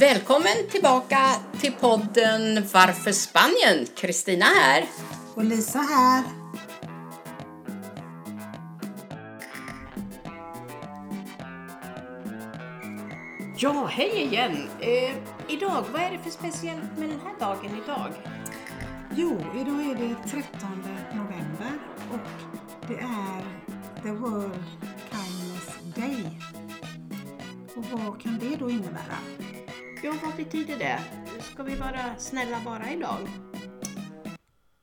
Välkommen tillbaka till podden Varför Spanien? Kristina här. Och Lisa här. Ja, hej igen! Eh, idag, vad är det för speciellt med den här dagen idag? Jo, idag är det 13 november och det är The World Kindness Day. Och vad kan det då innebära? Ja, vad betyder det? Ska vi vara snälla bara idag?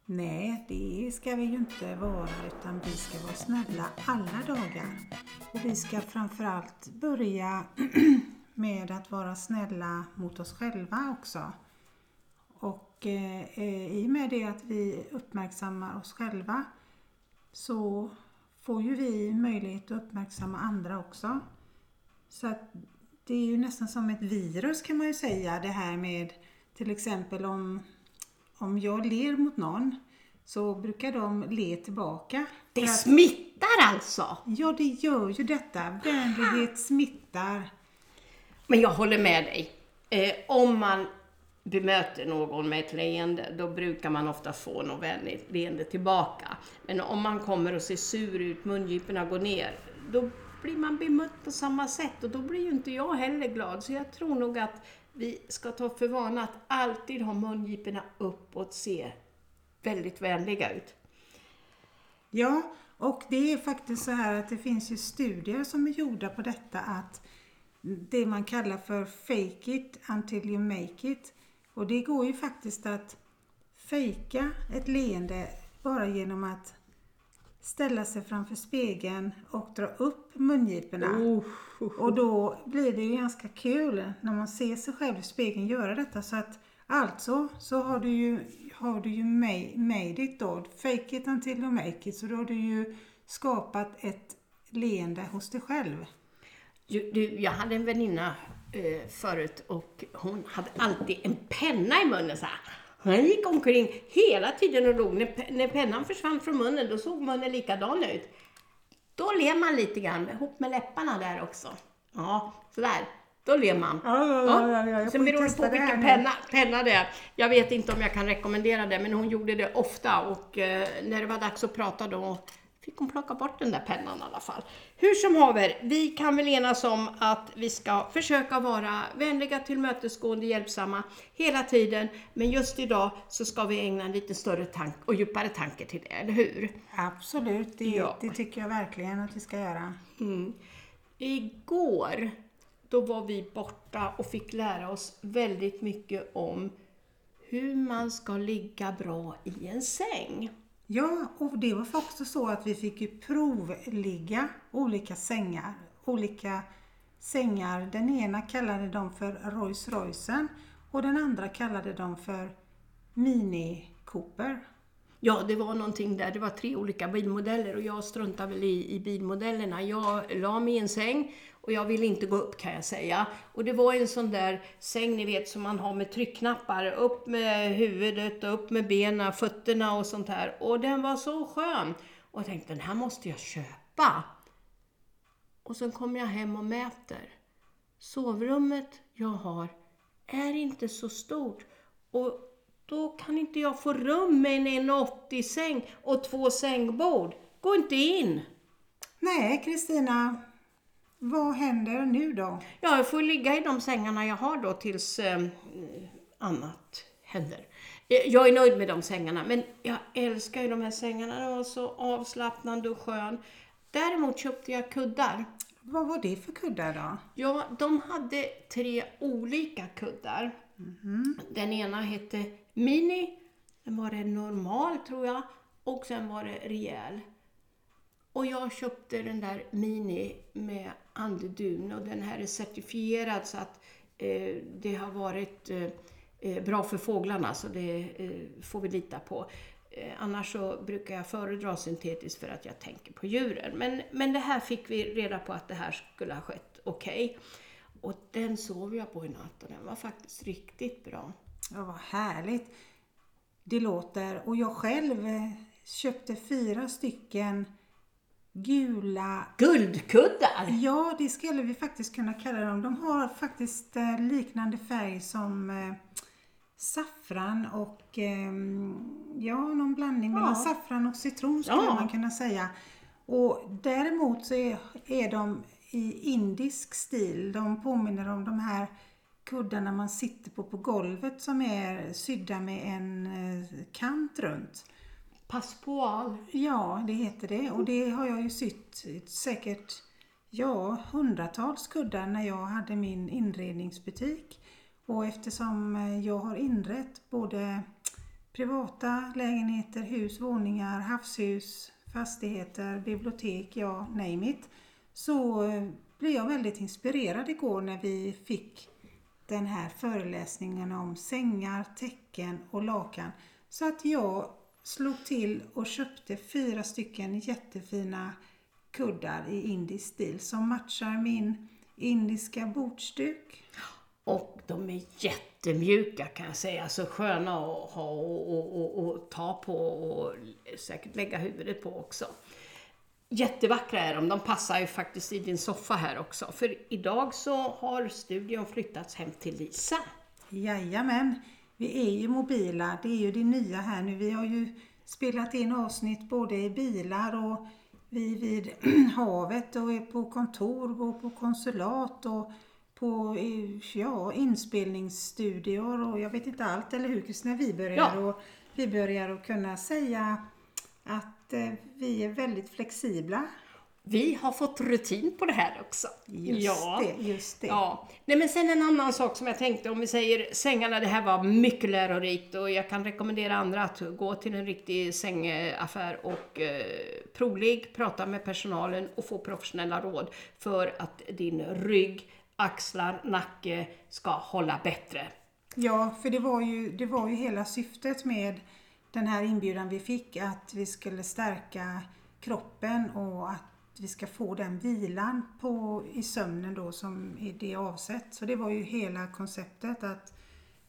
Nej, det ska vi ju inte vara utan vi ska vara snälla alla dagar. Och vi ska framförallt börja med att vara snälla mot oss själva också. Och eh, eh, i och med det att vi uppmärksammar oss själva så får ju vi möjlighet att uppmärksamma andra också. Så att det är ju nästan som ett virus kan man ju säga det här med till exempel om, om jag ler mot någon så brukar de le tillbaka. Det att- smittar alltså! Ja, det gör ju detta. Vänlighet smittar. Men jag håller med dig. Eh, om man bemöter någon med ett leende, då brukar man ofta få något vänligt leende tillbaka. Men om man kommer och ser sur ut, mungiporna går ner, då blir man bemött på samma sätt och då blir ju inte jag heller glad. Så jag tror nog att vi ska ta för vana att alltid ha mungiporna uppåt, se väldigt vänliga ut. Ja, och det är faktiskt så här att det finns ju studier som är gjorda på detta att det man kallar för fake it until you make it. Och det går ju faktiskt att fejka ett leende bara genom att ställa sig framför spegeln och dra upp mungiporna. Och då blir det ju ganska kul när man ser sig själv i spegeln göra detta. Så att alltså så har du ju, har du ju ma- made it då. Fake it until you make it. Så då har du ju skapat ett leende hos dig själv. Du, jag hade en väninna eh, förut och hon hade alltid en penna i munnen så här. Hon gick omkring hela tiden och log. När, när pennan försvann från munnen, då såg munnen likadan ut. Då ler man lite grann, ihop med läpparna där också. Ja, sådär. Då ler man. Ja, ja, ja, ja, Sen beror det på vilken penna, penna det är. Jag vet inte om jag kan rekommendera det, men hon gjorde det ofta och eh, när det var dags att prata då fick hon plocka bort den där pennan i alla fall. Hur som haver, vi kan väl enas om att vi ska försöka vara vänliga, tillmötesgående, hjälpsamma hela tiden. Men just idag så ska vi ägna en lite större tank och djupare tanke till det, eller hur? Absolut, det, Ja. det tycker jag verkligen att vi ska göra. Mm. Igår, då var vi borta och fick lära oss väldigt mycket om hur man ska ligga bra i en säng. Ja, och det var också så att vi fick ju provligga olika sängar. Olika sängar. Den ena kallade de för Rolls Roycen och den andra kallade de för Mini Cooper. Ja, det var någonting där. Det var tre olika bilmodeller och jag struntade väl i, i bilmodellerna. Jag la mig i en säng och jag ville inte gå upp kan jag säga. Och det var en sån där säng ni vet som man har med tryckknappar. Upp med huvudet upp med benen, fötterna och sånt här. Och den var så skön. Och jag tänkte den här måste jag köpa. Och sen kom jag hem och mäter. Sovrummet jag har är inte så stort. Och då kan inte jag få rum med en 1,80 säng och två sängbord. Gå inte in! Nej, Kristina, vad händer nu då? Ja, jag får ligga i de sängarna jag har då tills eh, annat händer. Jag är nöjd med de sängarna, men jag älskar ju de här sängarna. De var så avslappnande och skön. Däremot köpte jag kuddar. Vad var det för kuddar då? Ja, de hade tre olika kuddar. Den ena hette Mini, sen var det normal tror jag, och sen var det rejäl. Och jag köpte den där Mini med andedun och den här är certifierad så att eh, det har varit eh, eh, bra för fåglarna så det eh, får vi lita på. Eh, annars så brukar jag föredra syntetiskt för att jag tänker på djuren. Men, men det här fick vi reda på att det här skulle ha skett okej. Och den sov jag på i natt och den var faktiskt riktigt bra. Ja, vad härligt det låter. Och jag själv eh, köpte fyra stycken gula Guldkuddar! Ja, det skulle vi faktiskt kunna kalla dem. De har faktiskt eh, liknande färg som eh, saffran och eh, ja, någon blandning mellan Ja. saffran och citron skulle Ja. man kunna säga. Och däremot så är, är de i indisk stil. De påminner om de här kuddarna man sitter på på golvet som är sydda med en eh, kant runt. Passepoil. Ja, det heter det. Och det har jag ju sytt säkert ja, hundratals kuddar när jag hade min inredningsbutik. Och eftersom eh, jag har inrett både privata lägenheter, hus, våningar, havshus, fastigheter, bibliotek, ja, name it. Så eh, blev jag väldigt inspirerad igår när vi fick den här föreläsningen om sängar, täcken och lakan. Så att jag slog till och köpte fyra stycken jättefina kuddar i indisk stil som matchar min indiska bordsduk. Och de är jättemjuka kan jag säga, så sköna att ha och, och, och, och ta på och säkert lägga huvudet på också. Jättevackra är de, de passar ju faktiskt i din soffa här också. För idag så har studion flyttats hem till Lisa. Jajamän, vi är ju mobila. Det är ju det nya här nu. Vi har ju spelat in avsnitt både i bilar och vi vid havet och är på kontor och på konsulat och på eh, ja, inspelningsstudior och jag vet inte allt, eller hur Kristina? Vi börjar, Ja. och, vi börjar att kunna säga att eh, vi är väldigt flexibla. Vi har fått rutin på det här också. Just det, just det. Ja. Nej, men sen en annan sak som jag tänkte, om vi säger sängarna, det här var mycket lärorikt och jag kan rekommendera andra att gå till en riktig sängaffär och eh, provlig, prata med personalen och få professionella råd för att din rygg, axlar, nacke ska hålla bättre. Ja, för det var, ju, det var ju hela syftet med den här inbjudan vi fick, att vi skulle stärka kroppen och att vi ska få den vilan på, i sömnen då som är det avsett. Så det var ju hela konceptet att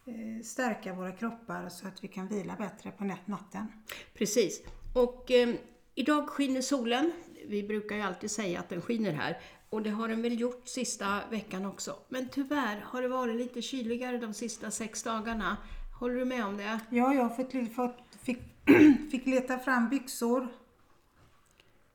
eh, stärka våra kroppar så att vi kan vila bättre på natten. Precis. Och eh, idag skiner solen. Vi brukar ju alltid säga att den skiner här. Och det har den väl gjort sista veckan också. Men tyvärr har det varit lite kyligare de sista sex dagarna. Håller du med om det? Ja, jag har fått, fått, fick, fick leta fram byxor.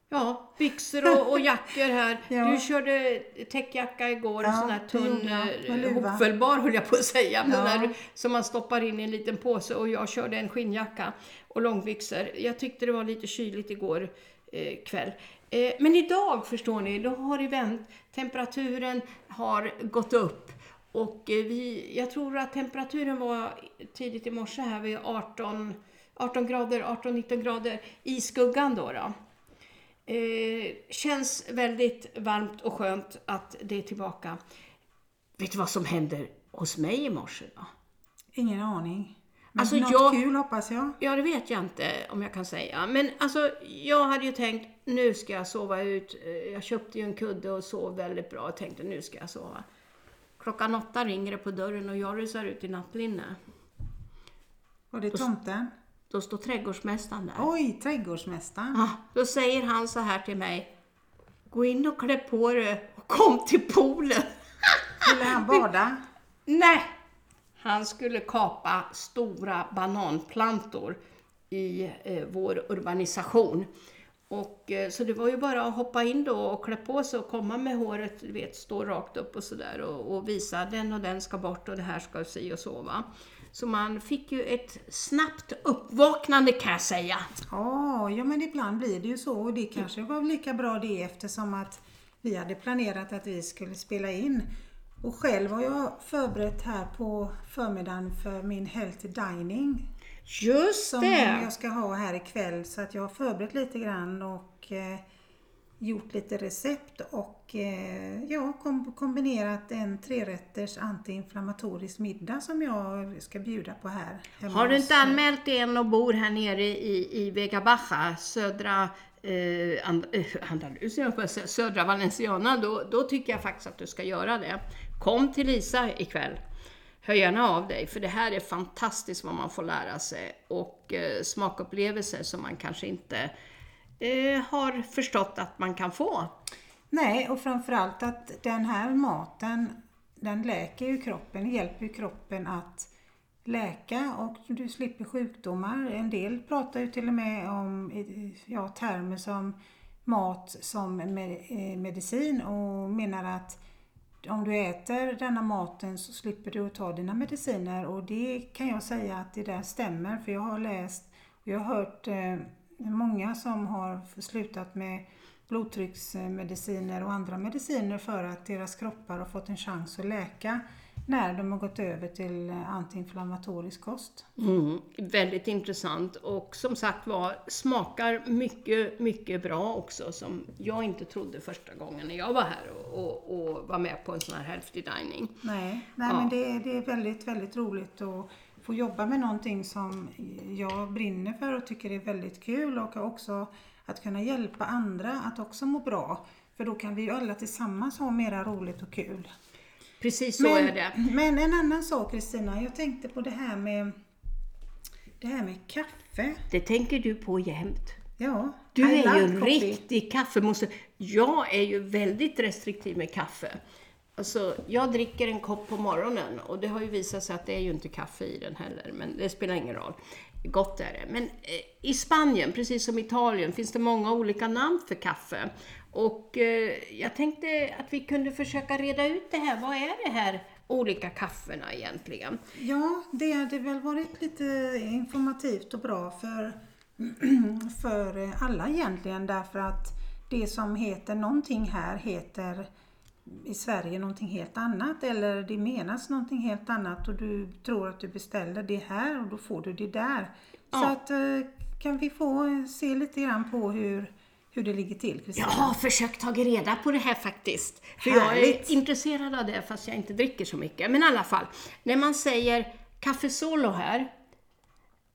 Ja, byxor och, och jackor här. Ja. Du körde täckjacka igår, Ja, en sån här tunn, eh, hopfällbar höll jag på att säga, men Ja. där, som man stoppar in i en liten påse och jag körde en skinnjacka och långbyxor. Jag tyckte det var lite kyligt igår eh, kväll. Eh, men idag förstår ni, då har det vänt. Temperaturen har gått upp och eh, vi, jag tror att temperaturen var tidigt i morse här vid 18, 18 grader, 18-19 grader i skuggan då. då. Eh, känns väldigt varmt och skönt att det är tillbaka. Vet du vad som händer hos mig i morse då? Ingen aning. Men Alltså, något jag- kul hoppas jag. Ja, det vet jag inte om jag kan säga. Men alltså, jag hade ju tänkt, nu ska jag sova ut. Eh, Jag köpte ju en kudde och sov väldigt bra och tänkte, nu ska jag sova. Klockan åtta ringer det på dörren och jag rusar ut i nattlinne. Och det tomten. Då står trädgårdsmästaren där. Oj, trädgårdsmästaren. Ja, då säger han så här till mig. Gå in och klä på dig och kom till poolen. Ville han bada? Nej! Han skulle kapa stora bananplantor i eh, vår urbanisation. Och, eh, så det var ju bara att hoppa in då och klä på sig och komma med håret, du vet, stå rakt upp och sådär och, och visa den och den ska bort och det här ska si och så va. Så man fick ju ett snabbt uppvaknande kan jag säga. Ja, ja men ibland blir det ju så och det kanske var lika bra det eftersom att vi hade planerat att vi skulle spela in. Och själv har jag förberett här på förmiddagen för min Healthy Dining Just som det! jag ska ha här ikväll så att jag har förberett lite grann och eh, gjort lite recept och eh, ja, kom, kombinerat en trerätters antiinflammatorisk middag som jag ska bjuda på här. Har du inte anmält en och bor här nere i, i Vega Baja, södra eh, And, eh, Andalusien, södra Valenciana, då, då tycker jag faktiskt att du ska göra det. Kom till Lisa ikväll. Hör gärna av dig, för det här är fantastiskt vad man får lära sig och eh, smakupplevelser som man kanske inte Eh, har förstått att man kan få. Nej, och framförallt att den här maten, den läker ju kroppen, hjälper ju kroppen att läka och du slipper sjukdomar. En del pratar ju till och med om ja, termer som mat som eh, medicin och menar att om du äter denna maten så slipper du att ta dina mediciner och det kan jag säga att det där stämmer för jag har läst och jag har hört eh, många som har slutat med blodtrycksmediciner och andra mediciner för att deras kroppar har fått en chans att läka när de har gått över till antiinflammatorisk kost. Mm, väldigt intressant och som sagt var smakar mycket, mycket bra också som jag inte trodde första gången när jag var här och, och, och var med på en sån här healthy dining. Nej, nej ja. men det, det är väldigt, väldigt roligt att få jobba med någonting som jag brinner för och tycker är väldigt kul och också att kunna hjälpa andra att också må bra. För då kan vi ju alla tillsammans ha mera roligt och kul. Precis så men, är det. Men en annan sak Kristina, jag tänkte på det här med det här med kaffe. Det tänker du på jämt. Ja, du I är ju en riktig kaffemosse. Jag är ju väldigt restriktiv med kaffe. Alltså, jag dricker en kopp på morgonen och det har ju visat sig att det är ju inte kaffe i den heller, men det spelar ingen roll. Gott är det. Men eh, i Spanien, precis som Italien, finns det många olika namn för kaffe. Och eh, jag tänkte att vi kunde försöka reda ut det här. Vad är det här olika kafferna egentligen? Ja, det hade väl varit lite informativt och bra för, för alla egentligen därför att det som heter någonting här heter i Sverige någonting helt annat eller det menas någonting helt annat och du tror att du beställer det här och då får du det där. Ja. Så att eh, kan vi få se lite grann på hur hur det ligger till, Kristina? Jag har försökt ta reda på det här faktiskt. För Härligt. jag är intresserad av det fast jag inte dricker så mycket. Men i alla fall, när man säger Café Solo här,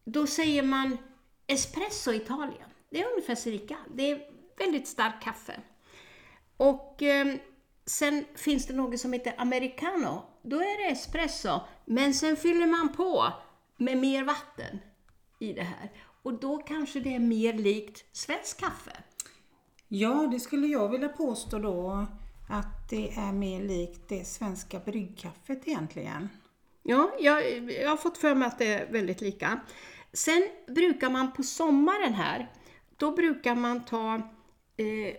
då säger man Espresso Italien. Det är ungefär lika. Det är väldigt starkt kaffe. Och eh, sen finns det något som heter Americano. Då är det espresso, men sen fyller man på med mer vatten i det här. Och då kanske det är mer likt svenskt kaffe. Ja, det skulle jag vilja påstå då att det är mer likt det svenska bryggkaffet egentligen. Ja, jag, jag har fått för mig att det är väldigt lika. Sen brukar man på sommaren här, då brukar man ta eh,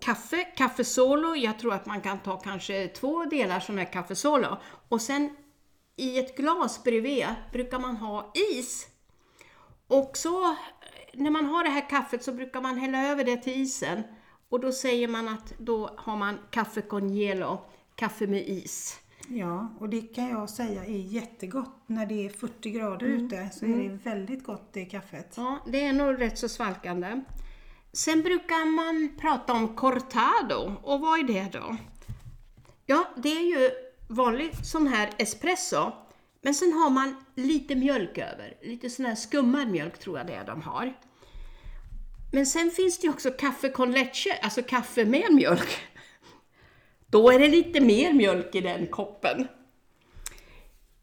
kaffe, kaffesolo. Jag tror att man kan ta kanske två delar sån här kaffesolo. Och sen i ett glas bredvid brukar man ha is. Och så när man har det här kaffet så brukar man hälla över det till isen. Och då säger man att då har man kaffe con hielo, kaffe med is. Ja, och det kan jag säga är jättegott. När det är 40 grader mm. ute så är det mm. väldigt gott det kaffet. Ja, det är nog rätt så svalkande. Sen brukar man prata om cortado. Och vad är det då? Ja, det är ju vanlig sån här espresso men sen har man lite mjölk över, lite sån här skummad mjölk tror jag det är de har. Men sen finns det ju också kaffe con leche, alltså kaffe med mjölk. Då är det lite mer mjölk i den koppen.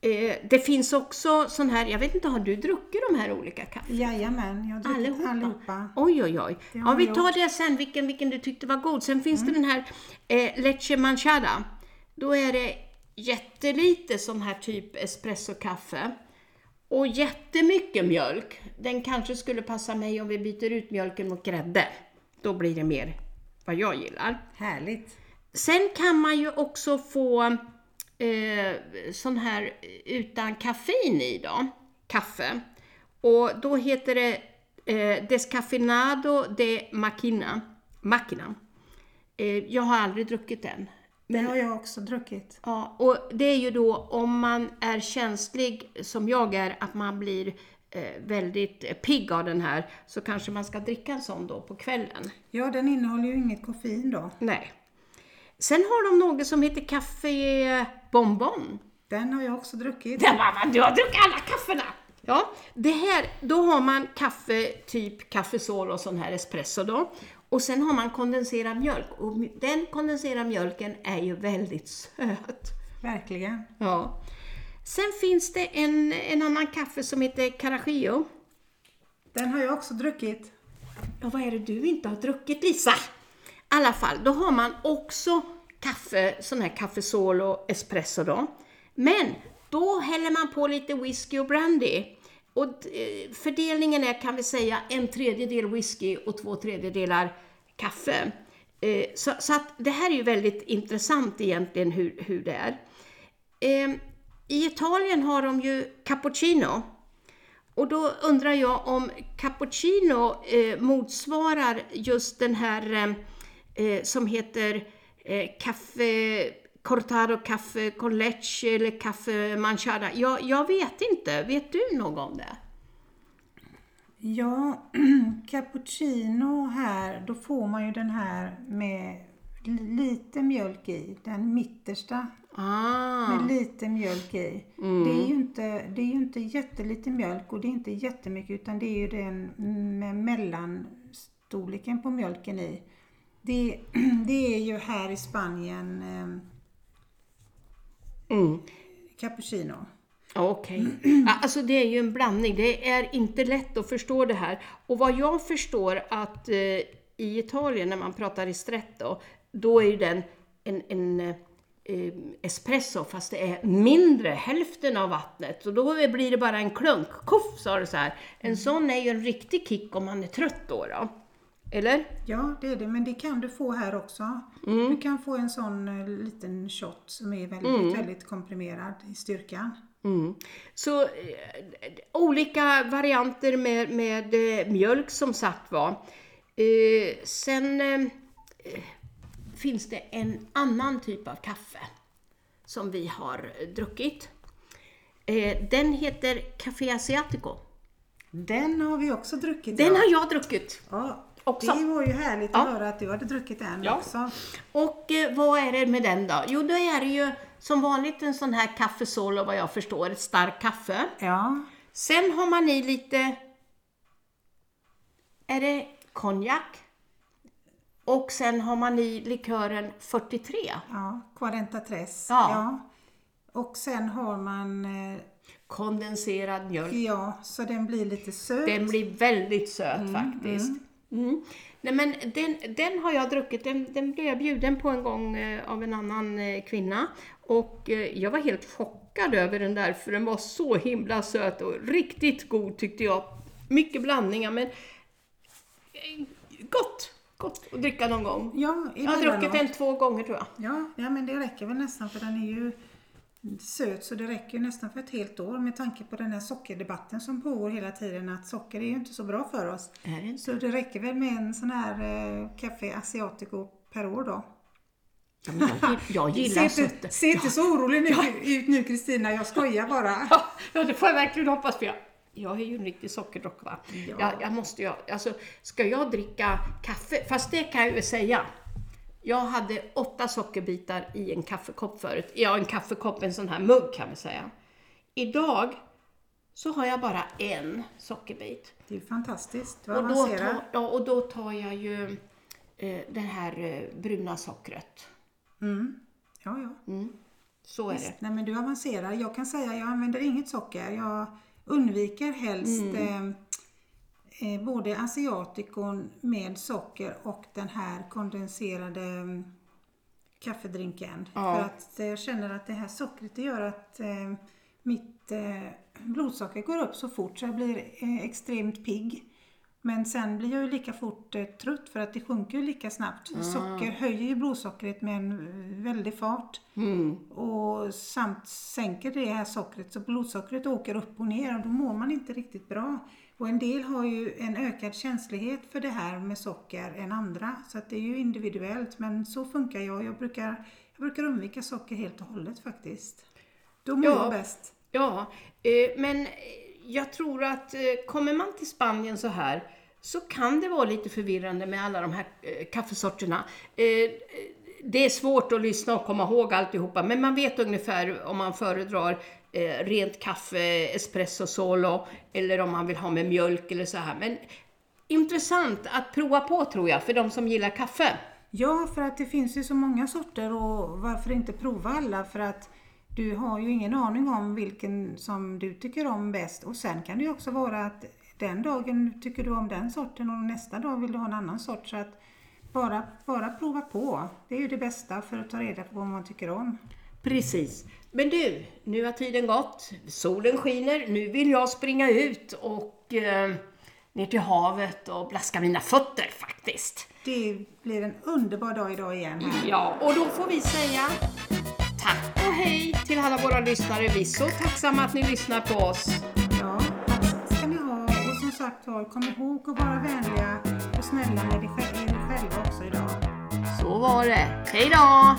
Eh, det finns också sån här, jag vet inte, har du druckit de här olika kaffena? Jajamän, jag har druckit allihopa. allihopa. Oj, oj, oj. Ja, vi tar det sen, vilken, vilken du tyckte var god. Sen finns mm. det den här eh, leche manchada. Då är det jättelite sån här typ espressokaffe och jättemycket mjölk. Den kanske skulle passa mig om vi byter ut mjölken mot grädde. Då blir det mer vad jag gillar. Härligt! Sen kan man ju också få eh, sån här utan kaffein i då, kaffe. Och då heter det eh, Descaffinado de Machina. Machina. Eh, jag har aldrig druckit den. Det har jag också druckit. Ja, och det är ju då om man är känslig, som jag är, att man blir eh, väldigt pigg av den här, så kanske man ska dricka en sån då på kvällen. Ja, den innehåller ju inget koffein då. Nej. Sen har de något som heter kaffe bonbon. Den har jag också druckit. Den, mamma, du har druckit alla kaffena! Ja, det här, då har man kaffe, typ kaffesol och sån här espresso då. Och sen har man kondenserad mjölk och den kondenserade mjölken är ju väldigt söt. Verkligen. Ja. Sen finns det en, en annan kaffe som heter Carajillo. Den har jag också druckit. Ja, vad är det du inte har druckit Lisa? I alla fall, då har man också kaffe, sån här kaffesol och espresso då. Men då häller man på lite whisky och brandy. Och eh, fördelningen är, kan vi säga, en tredjedel whisky och två tredjedelar kaffe. Eh, så, så att det här är ju väldigt intressant egentligen hur, hur det är. Ehm, I Italien har de ju cappuccino. Och då undrar jag om cappuccino eh, motsvarar just den här eh, som heter eh, cortado, kaffe con leche eller kaffe manchada. Jag, jag vet inte, vet du något om det? Ja, cappuccino här, då får man ju den här med lite mjölk i, den mittersta Ah. med lite mjölk i. Mm. Det, är ju inte, det är ju inte jättelite mjölk och det är inte jättemycket utan det är ju den med mellanstorleken på mjölken i. Det, det är ju här i Spanien eh, Mm. cappuccino. Okej. Ja, Alltså det är ju en blandning. Det är inte lätt att förstå det här. Och vad jag förstår att eh, i Italien när man pratar ristretto, då är ju den en, en eh, espresso fast det är mindre, hälften av vattnet. Och då blir det bara en klunk. Kuff sa det så här. En sån är ju en riktig kick om man är trött då. då. Eller? Ja, det är det, men det kan du få här också. Du kan få en sån eh, liten shot som är väldigt, väldigt komprimerad i styrkan. Mm. Så eh, olika varianter med, med eh, mjölk som sagt var. Eh, sen finns det en annan typ av kaffe som vi har druckit. Den heter Café Asiatico. Den har vi också druckit. Den ja. har jag druckit. Ja, också. Det var ju härligt Ja. att höra att du hade druckit den Ja. också. Och eh, vad är det med den då? Jo, då är det ju som vanligt en sån här kaffesolo vad jag förstår, ett starkt kaffe. Ja, Sen har man i lite, är det konjak? Och sen har man i likören 43. ja, Quarenta Tres. Ja. Och sen har man, eh, Kondenserad mjölk. ja, så den blir lite söt. Den blir väldigt söt faktiskt. Mm. Nej men den, den har jag druckit, den, den blev jag bjuden på en gång eh, av en annan eh, kvinna. Och eh, jag var helt chockad över den där för den var så himla söt och riktigt god tyckte jag. Mycket blandningar men gott! Gott att dricka någon gång. Ja, Jag har druckit den två gånger tror jag. Ja, ja, men det räcker väl nästan för den är ju söt så det räcker ju nästan för ett helt år med tanke på den här sockerdebatten som pågår hela tiden att socker är ju inte så bra för oss. Det? Så det räcker väl med en sån här eh, Café Asiatico per år då. Ja, jag, jag gillar se inte, se inte så orolig nu, ut nu Kristina, jag skojar bara. Ja, ja, det får jag verkligen hoppas för jag, jag är ju en riktig sockerdrock va. Ja. Jag, jag måste ju, alltså ska jag dricka kaffe, fast det kan jag ju säga. Jag hade åtta sockerbitar i en kaffekopp förut. Ja, en kaffekopp, en sån här mugg kan vi säga. Idag så har jag bara en sockerbit. Det är fantastiskt, vad Och då, tar, ja, och då tar jag ju eh, det här eh, bruna sockret. Mm. Ja, ja. Mm. Så är det. Nej men du avancerar. Jag kan säga jag använder inget socker. Jag undviker helst Mm. eh, både asiatikon med socker och den här kondenserade mm, kaffedrinken. Ja. För att eh, jag känner att det här sockret det gör att eh, mitt eh, blodsocker går upp så fort så jag blir eh, extremt pigg. Men sen blir jag ju lika fort eh, trött för att det sjunker ju lika snabbt. Socker höjer ju blodsockret med en eh, väldig fart. Mm. Och samt sänker det här sockret så blodsockret åker upp och ner och då mår man inte riktigt bra. Och en del har ju en ökad känslighet för det här med socker än andra. Så det är ju individuellt men så funkar jag. Jag brukar, jag brukar undvika socker helt och hållet faktiskt. Då mår Ja. jag bäst. Ja, eh, men jag tror att eh, kommer man till Spanien så här så kan det vara lite förvirrande med alla de här eh, kaffesorterna. Det är svårt att lyssna och komma ihåg alltihopa, men man vet ungefär om man föredrar eh, rent kaffe, espresso solo, eller om man vill ha med mjölk eller så här. Men intressant att prova på tror jag, för de som gillar kaffe. Ja, för att det finns ju så många sorter och varför inte prova alla? För att du har ju ingen aning om vilken som du tycker om bäst. Och sen kan det ju också vara att den dagen tycker du om den sorten och nästa dag vill du ha en annan sort. Så att bara, bara prova på. Det är ju det bästa för att ta reda på vad man tycker om. Precis. Men du, nu har tiden gått. Solen skiner. Nu vill jag springa ut och eh, ner till havet och blaska mina fötter faktiskt. Det blir en underbar dag idag igen. Här. Ja, och då får vi säga tack och hej till alla våra lyssnare. Vi är så tacksamma att ni lyssnar på oss. Ja, tack ska ni ha. Och som sagt var, kom ihåg att vara vänliga och snälla med er själva också idag. Så var det. Hej då!